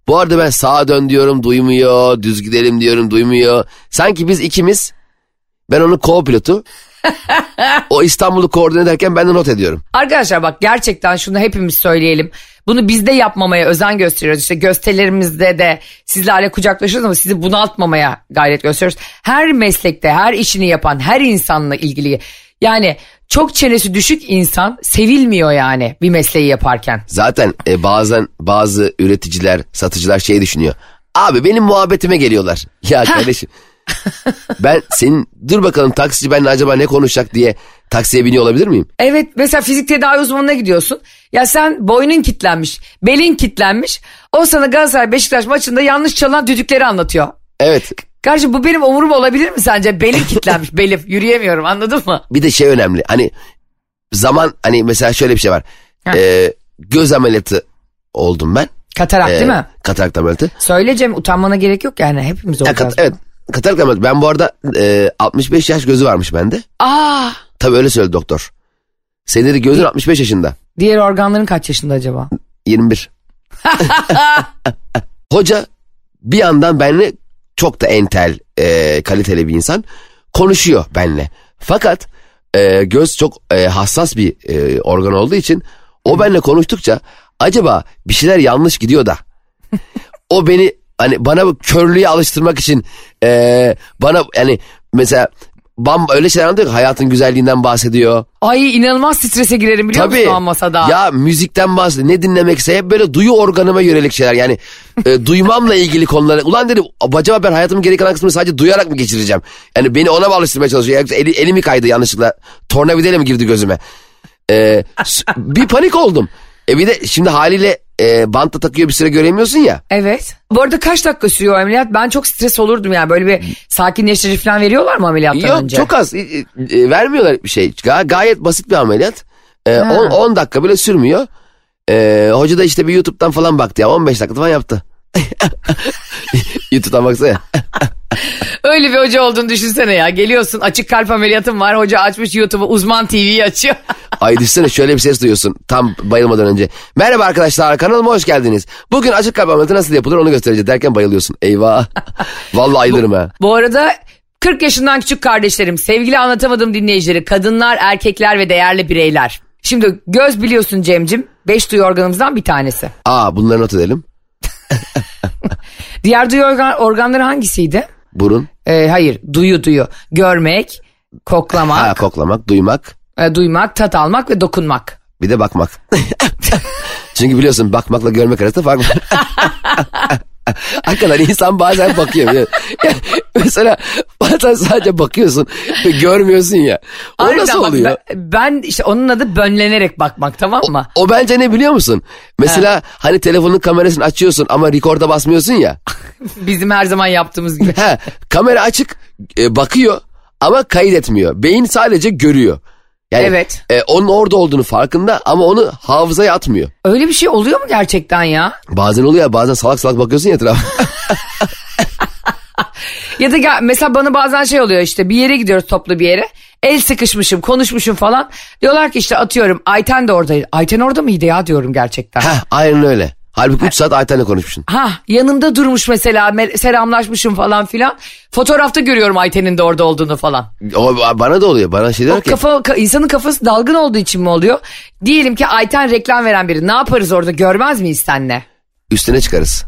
Bu arada ben sağa dön diyorum duymuyor, düz gidelim diyorum duymuyor. Sanki biz ikimiz ben onun co-pilotu. [LAUGHS] o İstanbul'u koordine ederken ben de not ediyorum. Arkadaşlar bak gerçekten şunu hepimiz söyleyelim. Bunu biz de yapmamaya özen gösteriyoruz. İşte gösterilerimizde de sizlerle kucaklaşıyoruz ama sizi bunaltmamaya gayret gösteriyoruz. Her meslekte, her işini yapan, her insanla ilgili yani çok çenesi düşük insan sevilmiyor yani bir mesleği yaparken. Zaten e, bazen bazı üreticiler, satıcılar şey düşünüyor. Abi benim muhabbetime geliyorlar. [LAUGHS] Ya kardeşim ben senin dur bakalım taksici benimle acaba ne konuşacak diye taksiye biniyor olabilir miyim? Evet mesela fizik tedavi uzmanına gidiyorsun. Ya sen boynun kitlenmiş, belin kitlenmiş. O sana Galatasaray Beşiktaş maçında yanlış çalan düdükleri anlatıyor. Evet Kardeşim bu benim umurum olabilir mi sence? Belim kitlenmiş [LAUGHS] belim yürüyemiyorum anladın mı? bir de şey önemli hani zaman hani mesela şöyle bir şey var. Ee, göz ameliyatı oldum ben. Katarak değil Ee, mi? Katarak ameliyatı. Söyle Cem utanmana gerek yok yani hepimiz Ya, olacağız. kat- evet katarak ameliyatı. Ben bu arada e, 65 yaş gözü varmış bende. Aa, Tabii öyle söyledi doktor. Senin dedi gözün 65 yaşında. diğer organların kaç yaşında acaba? 21. [LAUGHS] Hoca bir yandan benimle çok da entel, e, kaliteli bir insan konuşuyor benimle. Fakat e, göz çok e, hassas bir e, organ olduğu için o benimle konuştukça acaba bir şeyler yanlış gidiyor da [LAUGHS] o beni hani bana körlüğe alıştırmak için e, bana yani mesela bam öyle şeyler anlatıyor ki hayatın güzelliğinden bahsediyor. Ay inanılmaz strese girerim biliyor Tabii. musun o masada? Ya müzikten bahsediyor. Ne dinlemekse hep böyle duyu organıma yönelik şeyler. Yani e, duymamla ilgili konular. Ulan dedim acaba ben hayatımın geri kalan kısmını sadece duyarak mı geçireceğim? Yani beni ona mı alıştırmaya çalışıyor? Yoksa eli, eli mi kaydı yanlışlıkla? Tornavidayla mi girdi gözüme? E, bir panik oldum. E bir de şimdi haliyle e, bantla takıyor bir süre göremiyorsun ya. Evet. Bu arada kaç dakika sürüyor ameliyat? Ben çok stres olurdum yani. Böyle bir sakinleştirici falan veriyorlar mı ameliyattan Yok önce? çok az. E, e, vermiyorlar bir şey. Ga- gayet basit bir ameliyat. 10 dakika bile sürmüyor. E, hoca da işte bir YouTube'dan falan baktı ya. 15 dakika falan yaptı. [LAUGHS] YouTube'dan baksana. [LAUGHS] Öyle bir hoca olduğunu düşünsene ya. Geliyorsun açık kalp ameliyatım var. Hoca açmış YouTube'u uzman TV'yi açıyor. [LAUGHS] Ay düşsene şöyle bir ses duyuyorsun tam bayılmadan önce. Merhaba arkadaşlar kanalıma hoş geldiniz. Bugün açık kalp ameliyatı nasıl yapılır onu göstereceğiz derken bayılıyorsun. Eyvah. [LAUGHS] Vallahi ayılırım ha. Bu arada 40 yaşından küçük kardeşlerim, sevgili anlatamadım dinleyicileri, kadınlar, erkekler ve değerli bireyler. Şimdi göz biliyorsun Cemcim, beş duyu organımızdan bir tanesi. Aa bunları not edelim. Diğer duyu organ, organları hangisiydi? Burun. Ee, hayır, duyu duyu. Görmek, koklamak, Ha koklamak, duymak. e, duymak, tat almak ve dokunmak. Bir de bakmak. [LAUGHS] Çünkü biliyorsun bakmakla görmek arasında fark var. [LAUGHS] Hakikaten insan bazen bakıyor. Yani mesela bazen sadece bakıyorsun ve görmüyorsun ya. O Harbiden nasıl bak, oluyor? Ben, ben işte onun adı bönlenerek bakmak tamam mı? O bence ne biliyor musun? Mesela hani telefonun kamerasını açıyorsun ama rekorda basmıyorsun ya. [LAUGHS] Bizim her zaman yaptığımız gibi. He, kamera açık e, bakıyor ama kaydetmiyor. Beyin sadece görüyor. Yani Evet. e, onun orada olduğunu farkında ama onu hafızaya atmıyor. Öyle bir şey oluyor mu gerçekten ya? Bazen oluyor ya bazen salak salak bakıyorsun ya etrafa. [LAUGHS] Ya da gel- mesela bana bazen şey oluyor işte bir yere gidiyoruz toplu bir yere. El sıkışmışım, konuşmuşum falan. Diyorlar ki işte atıyorum Ayten de oradaydı. Ayten orada mıydı ya diyorum gerçekten. Heh, aynen öyle. Halbuki 3 saat Ayten'le konuşmuşsun. Ha yanında durmuş mesela me- selamlaşmışım falan filan. Fotoğrafta görüyorum Ayten'in de orada olduğunu falan. O bana da oluyor. Bana şey O ki kafa ka- insanın kafası dalgın olduğu için mi oluyor? Diyelim ki Ayten reklam veren biri. Ne yaparız orada? Görmez miyiz senle? üstüne çıkarız.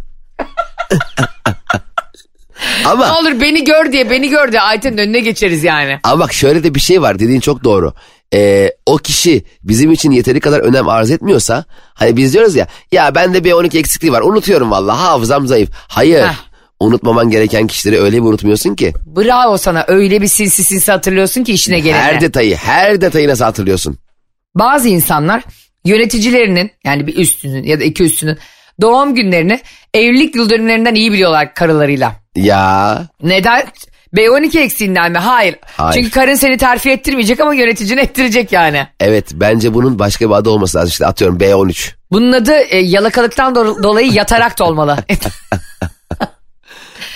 Ne ama olur beni gör diye beni gör diye Ayten'in önüne geçeriz yani. ama bak şöyle de bir şey var dediğin çok doğru. Ee, o kişi bizim için yeteri kadar önem arz etmiyorsa hani biz diyoruz ya ya bende bir 12 eksikliği var unutuyorum vallahi hafızam zayıf. Hayır Heh. unutmaman gereken kişileri öyle bir unutmuyorsun ki. Bravo sana öyle bir sinsi sinsi hatırlıyorsun ki işine gelene. Her detayı her detayı nasıl hatırlıyorsun? Bazı insanlar yöneticilerinin yani bir üstünün ya da iki üstünün doğum günlerini evlilik yıl dönümlerinden iyi biliyorlar karılarıyla. Ya Neden? B12 eksiğinden mi? Hayır. Hayır. Çünkü karın seni terfi ettirmeyecek ama yöneticini ettirecek yani. evet bence bunun başka bir adı olması lazım işte atıyorum B13. Bunun adı e, yalakalıktan do- dolayı yatarak da olmalı. [LAUGHS]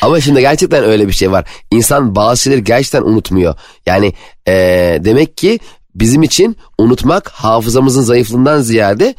Ama şimdi gerçekten öyle bir şey var. İnsan bazı şeyleri gerçekten unutmuyor. Yani eee, demek ki bizim için unutmak hafızamızın zayıflığından ziyade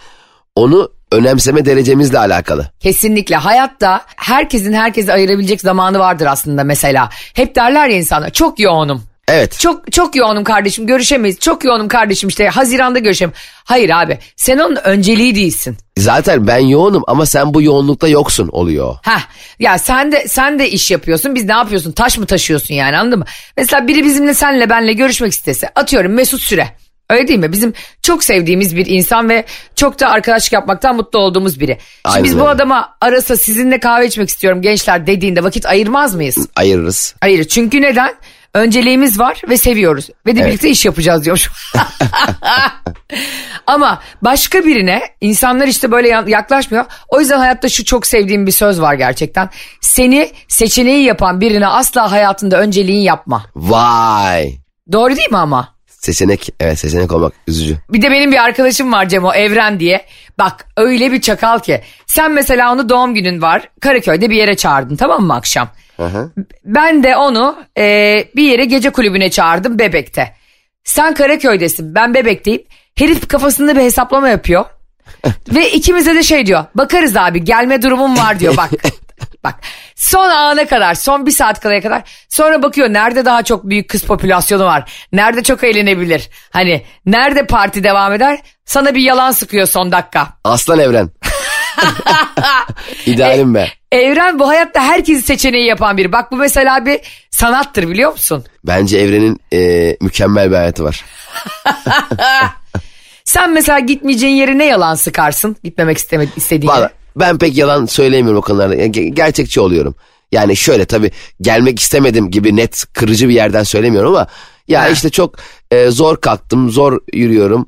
onu önemseme derecemizle alakalı. Kesinlikle hayatta herkesin herkese ayırabilecek zamanı vardır aslında mesela. Hep derler ya insanlar çok yoğunum. Evet. Çok çok yoğunum kardeşim görüşemeyiz. Çok yoğunum kardeşim işte Haziran'da görüşelim. Hayır abi sen onun önceliği değilsin. Zaten ben yoğunum ama sen bu yoğunlukta yoksun oluyor. Heh ya sen de sen de iş yapıyorsun biz ne yapıyorsun taş mı taşıyorsun yani anladın mı? Mesela biri bizimle senle benle görüşmek istese atıyorum Mesut Süre. Öyle değil mi? Bizim çok sevdiğimiz bir insan ve çok da arkadaşlık yapmaktan mutlu olduğumuz biri. Şimdi Aynen biz bu adama arasa sizinle kahve içmek istiyorum gençler dediğinde vakit ayırmaz mıyız? Ayırırız. Hayır çünkü neden? Önceliğimiz var ve seviyoruz. Ve de birlikte iş yapacağız diyormuş. [LAUGHS] Ama başka birine insanlar işte böyle ya- yaklaşmıyor. O yüzden hayatta şu çok sevdiğim bir söz var gerçekten. Seni seçeneği yapan birine asla hayatında önceliğin yapma. Vay. Doğru değil mi ama? Seçenek evet seçenek olmak üzücü. Bir de benim bir arkadaşım var Cemo Evren diye. Bak öyle bir çakal ki. Sen mesela onu doğum günün var. Karaköy'de bir yere çağırdın tamam mı akşam? Ben de onu e, bir yere gece kulübüne çağırdım Bebek'te. Sen Karaköy'desin ben Bebek'teyim. Herif kafasında bir hesaplama yapıyor. [LAUGHS] Ve ikimize de şey diyor. Bakarız abi gelme durumum var diyor bak. [LAUGHS] Bak son ana kadar son bir saat kalaya kadar sonra bakıyor nerede daha çok büyük kız popülasyonu var. Nerede çok eğlenebilir. Hani nerede parti devam eder sana bir yalan sıkıyor son dakika. Aslan evren. [LAUGHS] İdealim be. Evren bu hayatta herkesin seçeneği yapan biri. Bak bu mesela bir sanattır biliyor musun? Bence evrenin e, mükemmel bir hayatı var. [LAUGHS] Sen mesela gitmeyeceğin yere ne yalan sıkarsın? Gitmemek istemedi, istediğin Valla yere. Ben pek yalan söyleyemiyorum o konularda. Yani ge- gerçekçi oluyorum. Yani şöyle tabii gelmek istemedim gibi net kırıcı bir yerden söylemiyorum ama ya Ha. işte çok e, zor kalktım, zor yürüyorum.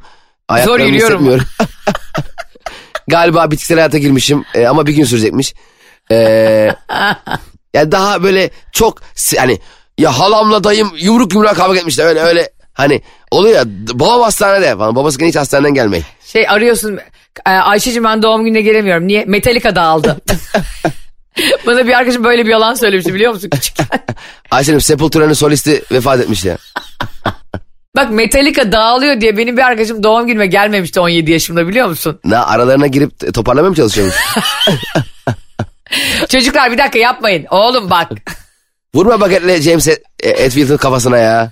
Ayaklarımı yürüyorum. [LAUGHS] Galiba bitkisel hayata girmişim e, ama bir gün sürecekmiş. E, yani daha böyle çok hani ya halamla dayım yumruk yumruğa kavga etmişler öyle öyle hani oluyor ya babam hastanede falan babası hiç hastaneden gelmeyin. Şey arıyorsun Ayşe'cim ben doğum gününe gelemiyorum. Niye? Metallica dağıldı. [LAUGHS] Bana bir arkadaşım böyle bir yalan söylemişti biliyor musun küçükken? [LAUGHS] Ayşe'nin Sepultura'nın solisti vefat etmiş ya. [LAUGHS] Bak Metallica dağılıyor diye benim bir arkadaşım doğum günüme gelmemişti 17 yaşımda biliyor musun? Ne aralarına girip toparlamaya mı çalışıyormuş? Çocuklar bir dakika yapmayın. Oğlum bak. Vurma baketle James Et- Hetfield'ın kafasına ya.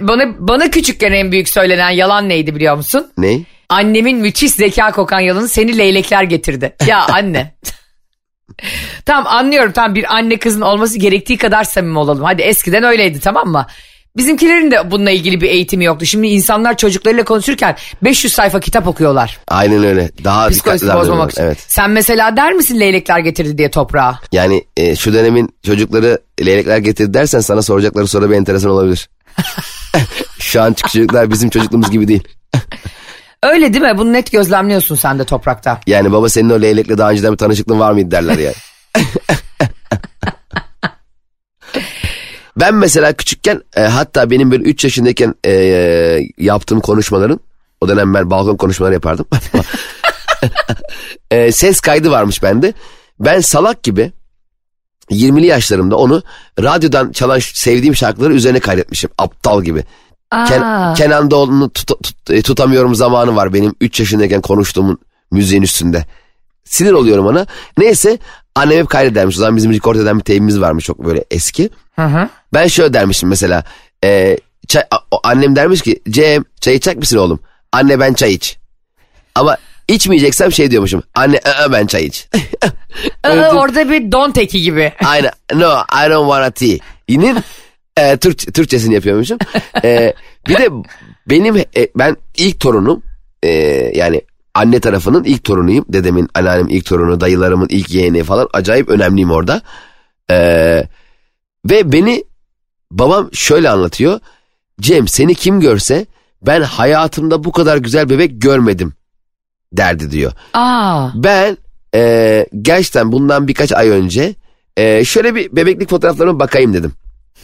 Bana, bana küçükken en büyük söylenen yalan neydi biliyor musun? Ne? Annemin müthiş zeka kokan yalanı seni leylekler getirdi. Ya [LAUGHS] anne. tamam anlıyorum tamam bir anne kızın olması gerektiği kadar samimi olalım. Hadi eskiden öyleydi tamam mı? Bizimkilerin de bununla ilgili bir eğitimi yoktu. Şimdi insanlar çocuklarıyla konuşurken 500 sayfa kitap okuyorlar. Aynen öyle. Daha davranıyorlar. bozmamak için. Evet. Sen mesela der misin leylekler getirdi diye toprağa? Yani e, şu dönemin çocukları leylekler getirdi dersen sana soracakları soru bir enteresan olabilir. Şu an çocuklar bizim çocukluğumuz gibi değil. Öyle değil mi? Bunu net gözlemliyorsun sen de toprakta. Yani baba senin o leylekle daha önceden bir tanışıklığın var mıydı derler yani. ben mesela küçükken e, hatta benim böyle 3 yaşındayken e, yaptığım konuşmaların o dönem ben balkon konuşmaları yapardım. [LAUGHS] E, ses kaydı varmış bende. Ben salak gibi 20'li yaşlarımda onu radyodan çalan sevdiğim şarkıları üzerine kaydetmişim. Aptal gibi. Ken. Kenan Doğulu'nu tut- tut- e, tutamıyorum zamanı var benim 3 yaşındayken konuştuğumun müziğin üstünde. Sinir oluyorum ona. Neyse annem hep kaydedermiş. O zaman bizim record eden bir teybimiz varmış çok böyle eski. Hı hı. Ben şöyle dermişim mesela. E, çay- a- annem dermiş ki Cem çay içecek misin oğlum? Anne ben çay iç. Ama içmeyeceksem şey diyormuşum. Anne "Aa, ben çay iç. [LAUGHS] Aa, orada bir don teki gibi. [LAUGHS] Aynen. No I don't wanna tea. Yine e, Türk, Türkçesini yapıyormuşum. E, bir de benim e, ben ilk torunum e, yani anne tarafının ilk torunuyum. Dedemin anneannem ilk torunu, dayılarımın ilk yeğeni falan. Acayip önemliyim orada. E, ve beni babam şöyle anlatıyor. Cem seni kim görse ben hayatımda bu kadar güzel bebek görmedim derdi diyor. Aa. Ben e, gerçekten bundan birkaç ay önce e, şöyle bir bebeklik fotoğraflarıma bakayım dedim.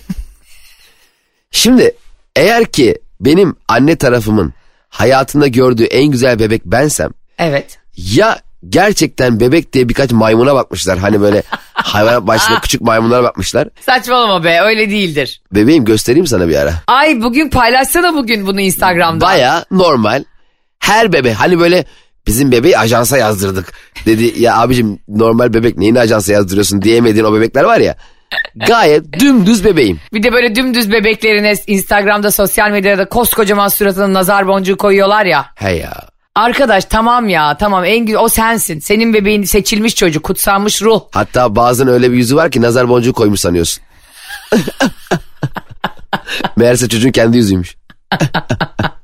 [LAUGHS] Şimdi eğer ki benim anne tarafımın hayatında gördüğü en güzel bebek bensem Evet. ya gerçekten bebek diye birkaç maymuna bakmışlar. Hani böyle [LAUGHS] hayvanat bahçesinde küçük maymunlara bakmışlar. Saçmalama be öyle değildir. Bebeğim göstereyim sana bir ara. Ay bugün paylaşsana bugün bunu Instagram'da. Baya normal. Her bebek hani böyle bizim bebeği ajansa yazdırdık. Dedi ya abicim normal bebek neyini ajansa yazdırıyorsun diyemediğin o bebekler var ya. Gayet dümdüz bebeğim. Bir de böyle dümdüz bebeklerine Instagram'da sosyal medyada koskocaman suratına nazar boncuğu koyuyorlar ya. He ya. Arkadaş tamam ya tamam en güzel o sensin. Senin bebeğin seçilmiş çocuk kutsanmış ruh. Hatta bazen öyle bir yüzü var ki nazar boncuğu koymuş sanıyorsun. [LAUGHS] Meğerse çocuğun kendi yüzüymüş. [LAUGHS]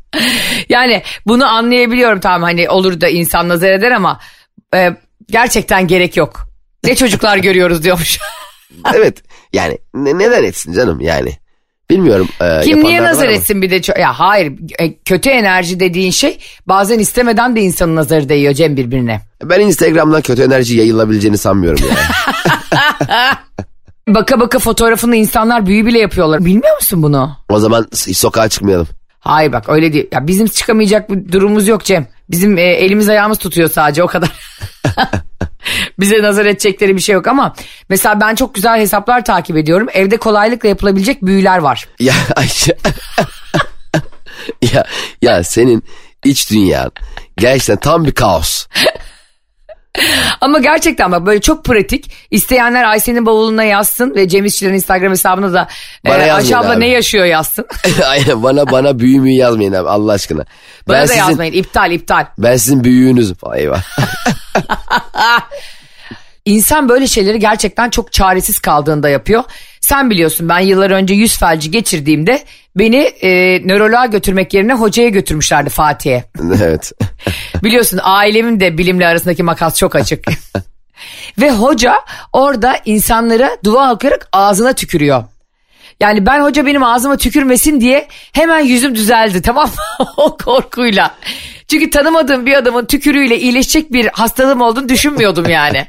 Yani bunu anlayabiliyorum tamam hani olur da insan nazar eder ama e, gerçekten gerek yok. Ne çocuklar [LAUGHS] görüyoruz diyormuş. [LAUGHS] Evet yani ne- neden etsin canım yani. Bilmiyorum. e, Kim niye nazar etsin bir de ço- ya hayır e, kötü enerji dediğin şey bazen istemeden de insanın nazarı değiyor Cem birbirine. Ben Instagram'dan kötü enerji yayılabileceğini sanmıyorum yani. [LAUGHS] Baka baka fotoğrafını insanlar büyü bile yapıyorlar. Bilmiyor musun bunu? o zaman hiç sokağa çıkmayalım. Hayır bak öyle değil. Ya bizim çıkamayacak bir durumumuz yok Cem. Bizim e, elimiz ayağımız tutuyor sadece o kadar. [LAUGHS] Bize nazar edecekleri bir şey yok ama mesela ben çok güzel hesaplar takip ediyorum. Evde kolaylıkla yapılabilecek büyüler var. Ya Ayşe. [LAUGHS] ya, ya senin iç dünyan gerçekten tam bir kaos. Ama gerçekten bak böyle çok pratik. İsteyenler Ayşe'nin bavuluna yazsın ve Cem İşçilerin Instagram hesabına da Bana e, Ayşe abla abi. ne yaşıyor yazsın. [LAUGHS] Aynen bana bana büyü müyü yazmayın abi Allah aşkına. Bana ben da sizin, yazmayın iptal iptal. Ben sizin büyüğünüzüm eyvah. [LAUGHS] [LAUGHS] İnsan böyle şeyleri gerçekten çok çaresiz kaldığında yapıyor. Sen biliyorsun ben yıllar önce yüz felci geçirdiğimde beni e, nöroloğa götürmek yerine hocaya götürmüşlerdi Fatih'e. [LAUGHS] evet. [LAUGHS] Biliyorsun ailemin de bilimle arasındaki makas çok açık. [LAUGHS] Ve hoca orada insanlara dua okuyarak ağzına tükürüyor. Yani ben hoca benim ağzıma tükürmesin diye hemen yüzüm düzeldi tamam mı? o korkuyla. Çünkü tanımadığım bir adamın tükürüğüyle iyileşecek bir hastalığım olduğunu düşünmüyordum yani.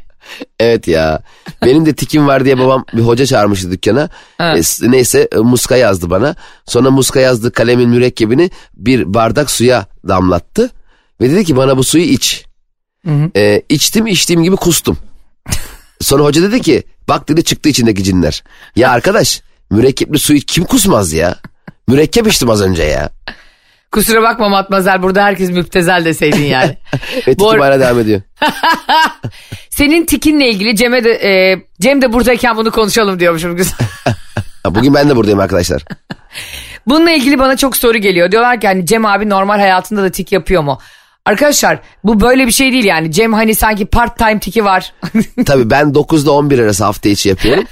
Evet ya. Benim de tikim var diye babam bir hoca çağırmıştı dükkana. Evet. E, neyse e, muska yazdı bana. Sonra muska yazdığı kalemin mürekkebini bir bardak suya damlattı. Ve dedi ki bana bu suyu iç. E, içtim içtiğim gibi kustum. [LAUGHS] Sonra hoca dedi ki bak dedi çıktı içindeki cinler. Ya arkadaş mürekkepli suyu kim kusmaz ya? Mürekkep içtim az önce ya. Kusura bakma Matmazel burada herkes müptezel deseydin yani. [LAUGHS] Ve tikim hala devam ediyor. [LAUGHS] Senin tikinle ilgili Cem'e de, e, Cem de buradayken bunu konuşalım diyormuşum. [LAUGHS] Bugün ben de buradayım arkadaşlar. Bununla ilgili bana çok soru geliyor. Diyorlar ki hani Cem abi normal hayatında da tik yapıyor mu? Arkadaşlar bu böyle bir şey değil yani. Cem hani sanki part time tiki var. [LAUGHS] Tabii ben 9 ile 11 arası hafta içi yapıyorum.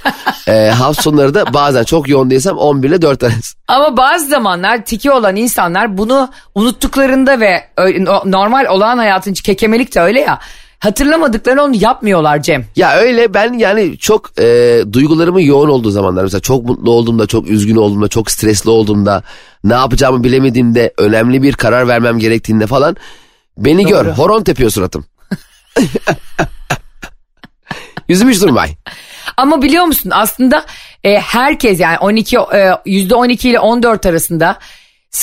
ee, hafta sonları da bazen çok yoğun değilsem 11 ile 4 arası. Ama bazı zamanlar tiki olan insanlar bunu unuttuklarında ve normal olağan hayatın kekemelik de öyle ya. Hatırlamadıklarını onu yapmıyorlar Cem. Ya öyle ben yani çok e, duygularımın yoğun olduğu zamanlar mesela çok mutlu olduğumda, çok üzgün olduğumda, çok stresli olduğumda, ne yapacağımı bilemediğimde, önemli bir karar vermem gerektiğinde falan beni gör. Horon tepiyor suratım. [LAUGHS] Yüzüm hiç durmay. Ama biliyor musun aslında e, herkes yani 12 e, yüzde 12 ile 14 arasında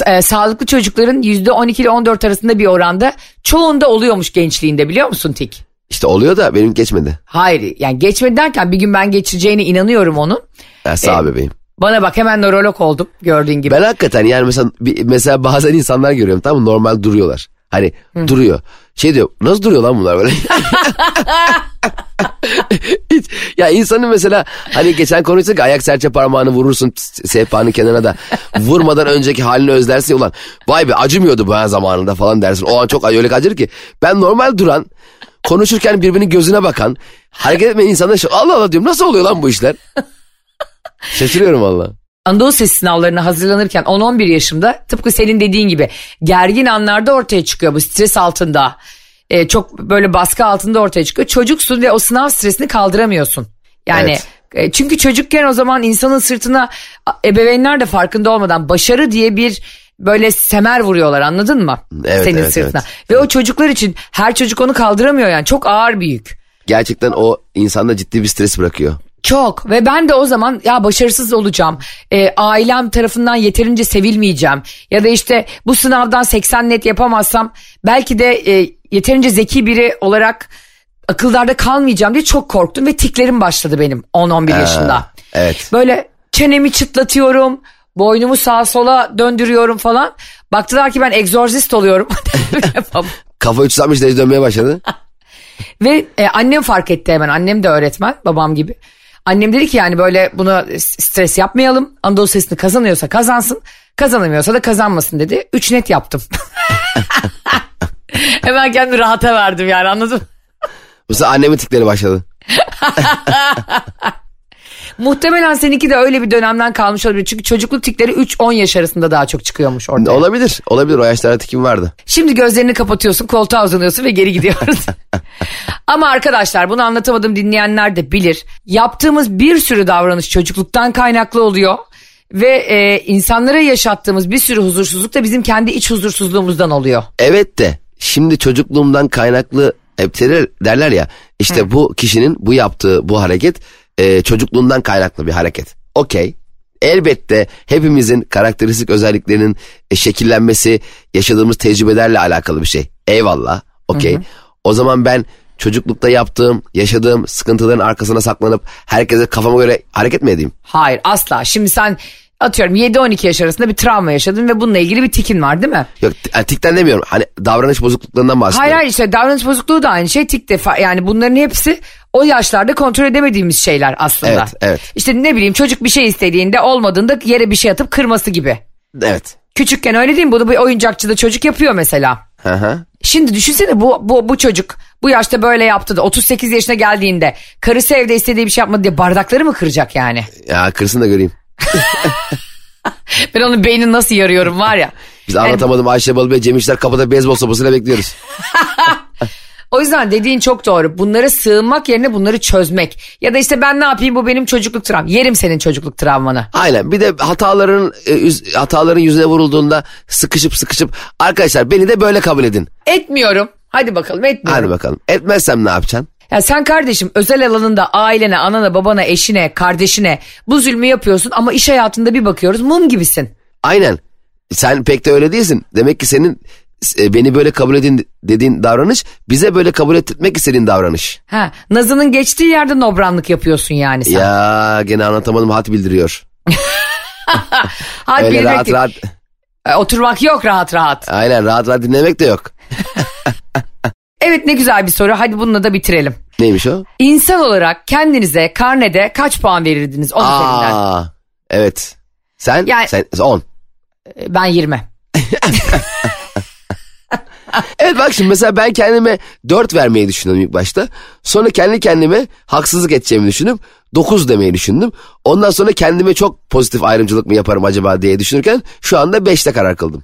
e, sağlıklı çocukların yüzde 12 ile 14 arasında bir oranda çoğunda oluyormuş gençliğinde biliyor musun Tik? İşte oluyor da benim geçmedi. Hayır yani geçmedi derken bir gün ben geçireceğine inanıyorum onun. Ha, sağ bebeğim. Bana bak hemen nörolog oldum gördüğün gibi. Ben hakikaten yani mesela mesela bazen insanlar görüyorum tamam mı normal duruyorlar. Hani duruyor. Şey diyor nasıl duruyor lan bunlar böyle? [LAUGHS] Hiç, ya insanın mesela hani geçen konuştuk ya, ayak serçe parmağını vurursun sehpanın kenarına da vurmadan önceki halini özlersin ulan vay be acımıyordu bu ha zamanında falan dersin. O an çok öyle acır ki ben normal duran konuşurken birbirinin gözüne bakan hareket etmeyen insanlar Allah Allah diyorum nasıl oluyor lan bu işler? Şaşırıyorum valla. Anadolu Sesi sınavlarına hazırlanırken 10-11 yaşımda tıpkı senin dediğin gibi gergin anlarda ortaya çıkıyor bu stres altında. Ee, çok böyle baskı altında ortaya çıkıyor. Çocuksun ve o sınav stresini kaldıramıyorsun. Yani Evet. e, çünkü çocukken o zaman insanın sırtına ebeveynler de farkında olmadan başarı diye bir böyle semer vuruyorlar anladın mı? Evet, Senin evet, sırtına. evet. Ve o çocuklar için her çocuk onu kaldıramıyor yani çok ağır bir yük. Gerçekten o insanda ciddi bir stres bırakıyor. Çok ve ben de o zaman ya başarısız olacağım. Ee, ailem tarafından yeterince sevilmeyeceğim. Ya da işte bu sınavdan 80 net yapamazsam belki de e, yeterince zeki biri olarak akıllarda kalmayacağım diye çok korktum ve tiklerim başladı benim 10-11 yaşında. evet. Böyle çenemi çıtlatıyorum, boynumu sağa sola döndürüyorum falan. Baktılar ki ben egzorzist oluyorum. [LAUGHS] Kafa 360 derece dönmeye başladı. [LAUGHS] Ve e, annem fark etti hemen. Annem de öğretmen babam gibi. Annem dedi ki yani böyle buna stres yapmayalım. Anadolu sesini kazanıyorsa kazansın. Kazanamıyorsa da kazanmasın dedi. Üç net yaptım. [LAUGHS] hemen kendimi rahata verdim yani anladın mı? Bu sefer annemin tikleri başladı. [LAUGHS] Muhtemelen seninki de öyle bir dönemden kalmış olabilir. Çünkü çocukluk tikleri 3-10 yaş arasında daha çok çıkıyormuş ortaya. Olabilir. Olabilir. O yaşlarda tikim vardı. Şimdi gözlerini kapatıyorsun, koltuğa uzanıyorsun ve geri gidiyoruz. [LAUGHS] Ama arkadaşlar bunu anlatamadım dinleyenler de bilir. Yaptığımız bir sürü davranış çocukluktan kaynaklı oluyor. Ve e, insanlara yaşattığımız bir sürü huzursuzluk da bizim kendi iç huzursuzluğumuzdan oluyor. Evet de şimdi çocukluğumdan kaynaklı hep derler, derler ya işte bu kişinin bu yaptığı bu hareket e, çocukluğundan kaynaklı bir hareket. Okey. Elbette hepimizin karakteristik özelliklerinin e, şekillenmesi yaşadığımız tecrübelerle alakalı bir şey. Eyvallah. Okey. O zaman ben çocuklukta yaptığım, yaşadığım sıkıntıların arkasına saklanıp herkese kafama göre hareket mi edeyim? Hayır asla. Şimdi sen atıyorum 7-12 yaş arasında bir travma yaşadın ve bununla ilgili bir tikin var değil mi? Yok yani tikten demiyorum. Hani davranış bozukluklarından bahsediyorum. Hayır hayır işte davranış bozukluğu da aynı şey tik defa yani bunların hepsi o yaşlarda kontrol edemediğimiz şeyler aslında. Evet, evet. İşte ne bileyim çocuk bir şey istediğinde olmadığında yere bir şey atıp kırması gibi. Evet. Küçükken öyle değil mi? Bunu bir oyuncakçıda çocuk yapıyor mesela. Hı hı. Şimdi düşünsene bu, bu, bu çocuk bu yaşta böyle yaptı da 38 yaşına geldiğinde karısı evde istediği bir şey yapmadı diye bardakları mı kıracak yani? Ya kırsın da göreyim. [LAUGHS] Ben onun beynini nasıl yarıyorum var ya. Biz anlatamadım Ayşe Balı Bey Cem İşler kapıda beyzbol sopasıyla bekliyoruz. [LAUGHS] O yüzden dediğin çok doğru. Bunlara sığınmak yerine bunları çözmek. Ya da işte ben ne yapayım bu benim çocukluk travmam. Yerim senin çocukluk travmanı. Aynen bir de hataların e, hataların yüzüne vurulduğunda sıkışıp sıkışıp arkadaşlar beni de böyle kabul edin. Etmiyorum. Hadi bakalım etmiyorum. Hadi bakalım. Etmezsem ne yapacaksın? Ya sen kardeşim özel alanında ailene, anana, babana, eşine, kardeşine bu zulmü yapıyorsun ama iş hayatında bir bakıyoruz mum gibisin. Aynen. Sen pek de öyle değilsin. Demek ki senin e, beni böyle kabul edin dediğin davranış bize böyle kabul ettirmek istediğin davranış. Ha, Nazı'nın geçtiği yerde nobranlık yapıyorsun yani sen. Ya gene anlatamadım hat bildiriyor. [LAUGHS] Hadi Öyle rahat rahat. E, Oturmak yok rahat rahat. Aynen rahat rahat dinlemek de yok. [LAUGHS] Evet ne güzel bir soru. Hadi bununla da bitirelim. Neymiş o? İnsan olarak kendinize karnede kaç puan verirdiniz 10 üzerinden? Evet. Sen? Yani- Sen 10. E, Ben 20. Evet bak şimdi mesela ben kendime 4 vermeyi düşündüm ilk başta. Sonra kendi kendime haksızlık edeceğimi düşündüm. 9 demeyi düşündüm. Ondan sonra kendime çok pozitif ayrımcılık mı yaparım acaba diye düşünürken şu anda 5'te karar kıldım.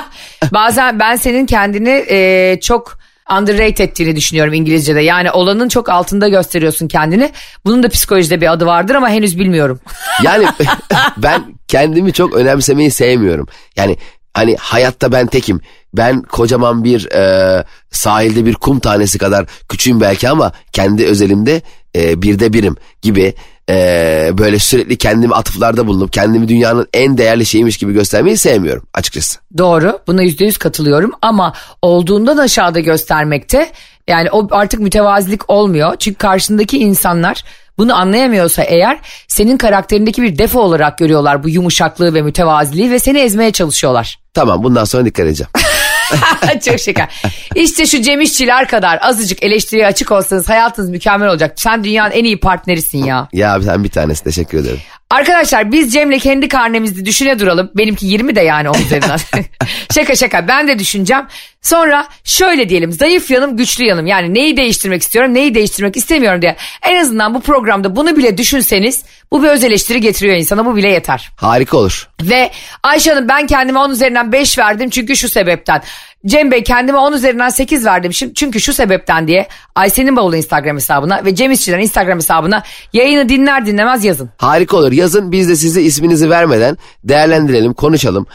[LAUGHS] Bazen ben senin kendini e, çok underrate ettiğini düşünüyorum İngilizce'de. Yani olanın çok altında gösteriyorsun kendini. Bunun da psikolojide bir adı vardır ama henüz bilmiyorum. [LAUGHS] Yani [LAUGHS] ben kendimi çok önemsemeyi sevmiyorum. Yani hani hayatta ben tekim. Ben kocaman bir e, sahilde bir kum tanesi kadar küçüğüm belki ama kendi özelimde e, birde birim gibi e, böyle sürekli kendimi atıflarda bulunup kendimi dünyanın en değerli şeyiymiş gibi göstermeyi sevmiyorum açıkçası. Doğru buna yüzde yüz katılıyorum ama olduğundan aşağıda göstermekte yani o artık mütevazilik olmuyor. Çünkü karşındaki insanlar bunu anlayamıyorsa eğer senin karakterindeki bir defo olarak görüyorlar bu yumuşaklığı ve mütevaziliği ve seni ezmeye çalışıyorlar. Tamam bundan sonra dikkat edeceğim. [LAUGHS] [LAUGHS] Çok şeker. İşte şu Cem İşçiler kadar azıcık eleştiriye açık olsanız hayatınız mükemmel olacak. Sen dünyanın en iyi partnerisin ya. Ya sen bir tanesi teşekkür ederim. Arkadaşlar biz Cem'le kendi karnemizi düşüne duralım. Benimki 20 de yani onun üzerinden. [LAUGHS] şaka şaka ben de düşüneceğim. Sonra şöyle diyelim zayıf yanım güçlü yanım. Yani neyi değiştirmek istiyorum neyi değiştirmek istemiyorum diye. En azından bu programda bunu bile düşünseniz bu bir öz eleştiri getiriyor insana bu bile yeter. Harika olur. Ve Ayşe Hanım ben kendime 10 üzerinden 5 verdim çünkü şu sebepten. Cem Bey kendime 10 üzerinden 8 verdim şimdi çünkü şu sebepten diye Ayşe'nin bavulu Instagram hesabına ve Cem İşçilerin Instagram hesabına yayını dinler dinlemez yazın. Harika olur. Yazın biz de size isminizi vermeden değerlendirelim, konuşalım.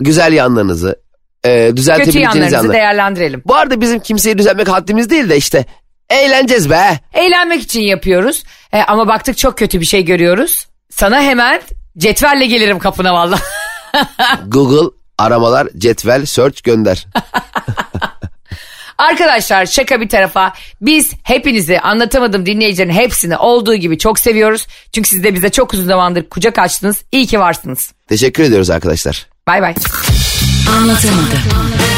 Güzel yanlarınızı, e, Kötü düzeltebileceğiniz yanlarınızı yanları. değerlendirelim. Bu arada bizim kimseyi düzeltmek haddimiz değil de işte eğleneceğiz be. Eğlenmek için yapıyoruz E, ama baktık çok kötü bir şey görüyoruz. Sana hemen cetvelle gelirim kapına valla. [LAUGHS] Google aramalar, cetvel, search gönder. [LAUGHS] Arkadaşlar şaka bir tarafa biz hepinizi anlatamadım dinleyicilerin hepsini olduğu gibi çok seviyoruz. Çünkü siz de bize çok uzun zamandır kucak açtınız. İyi ki varsınız. Teşekkür ediyoruz arkadaşlar. Bay bay. Anlatamadım.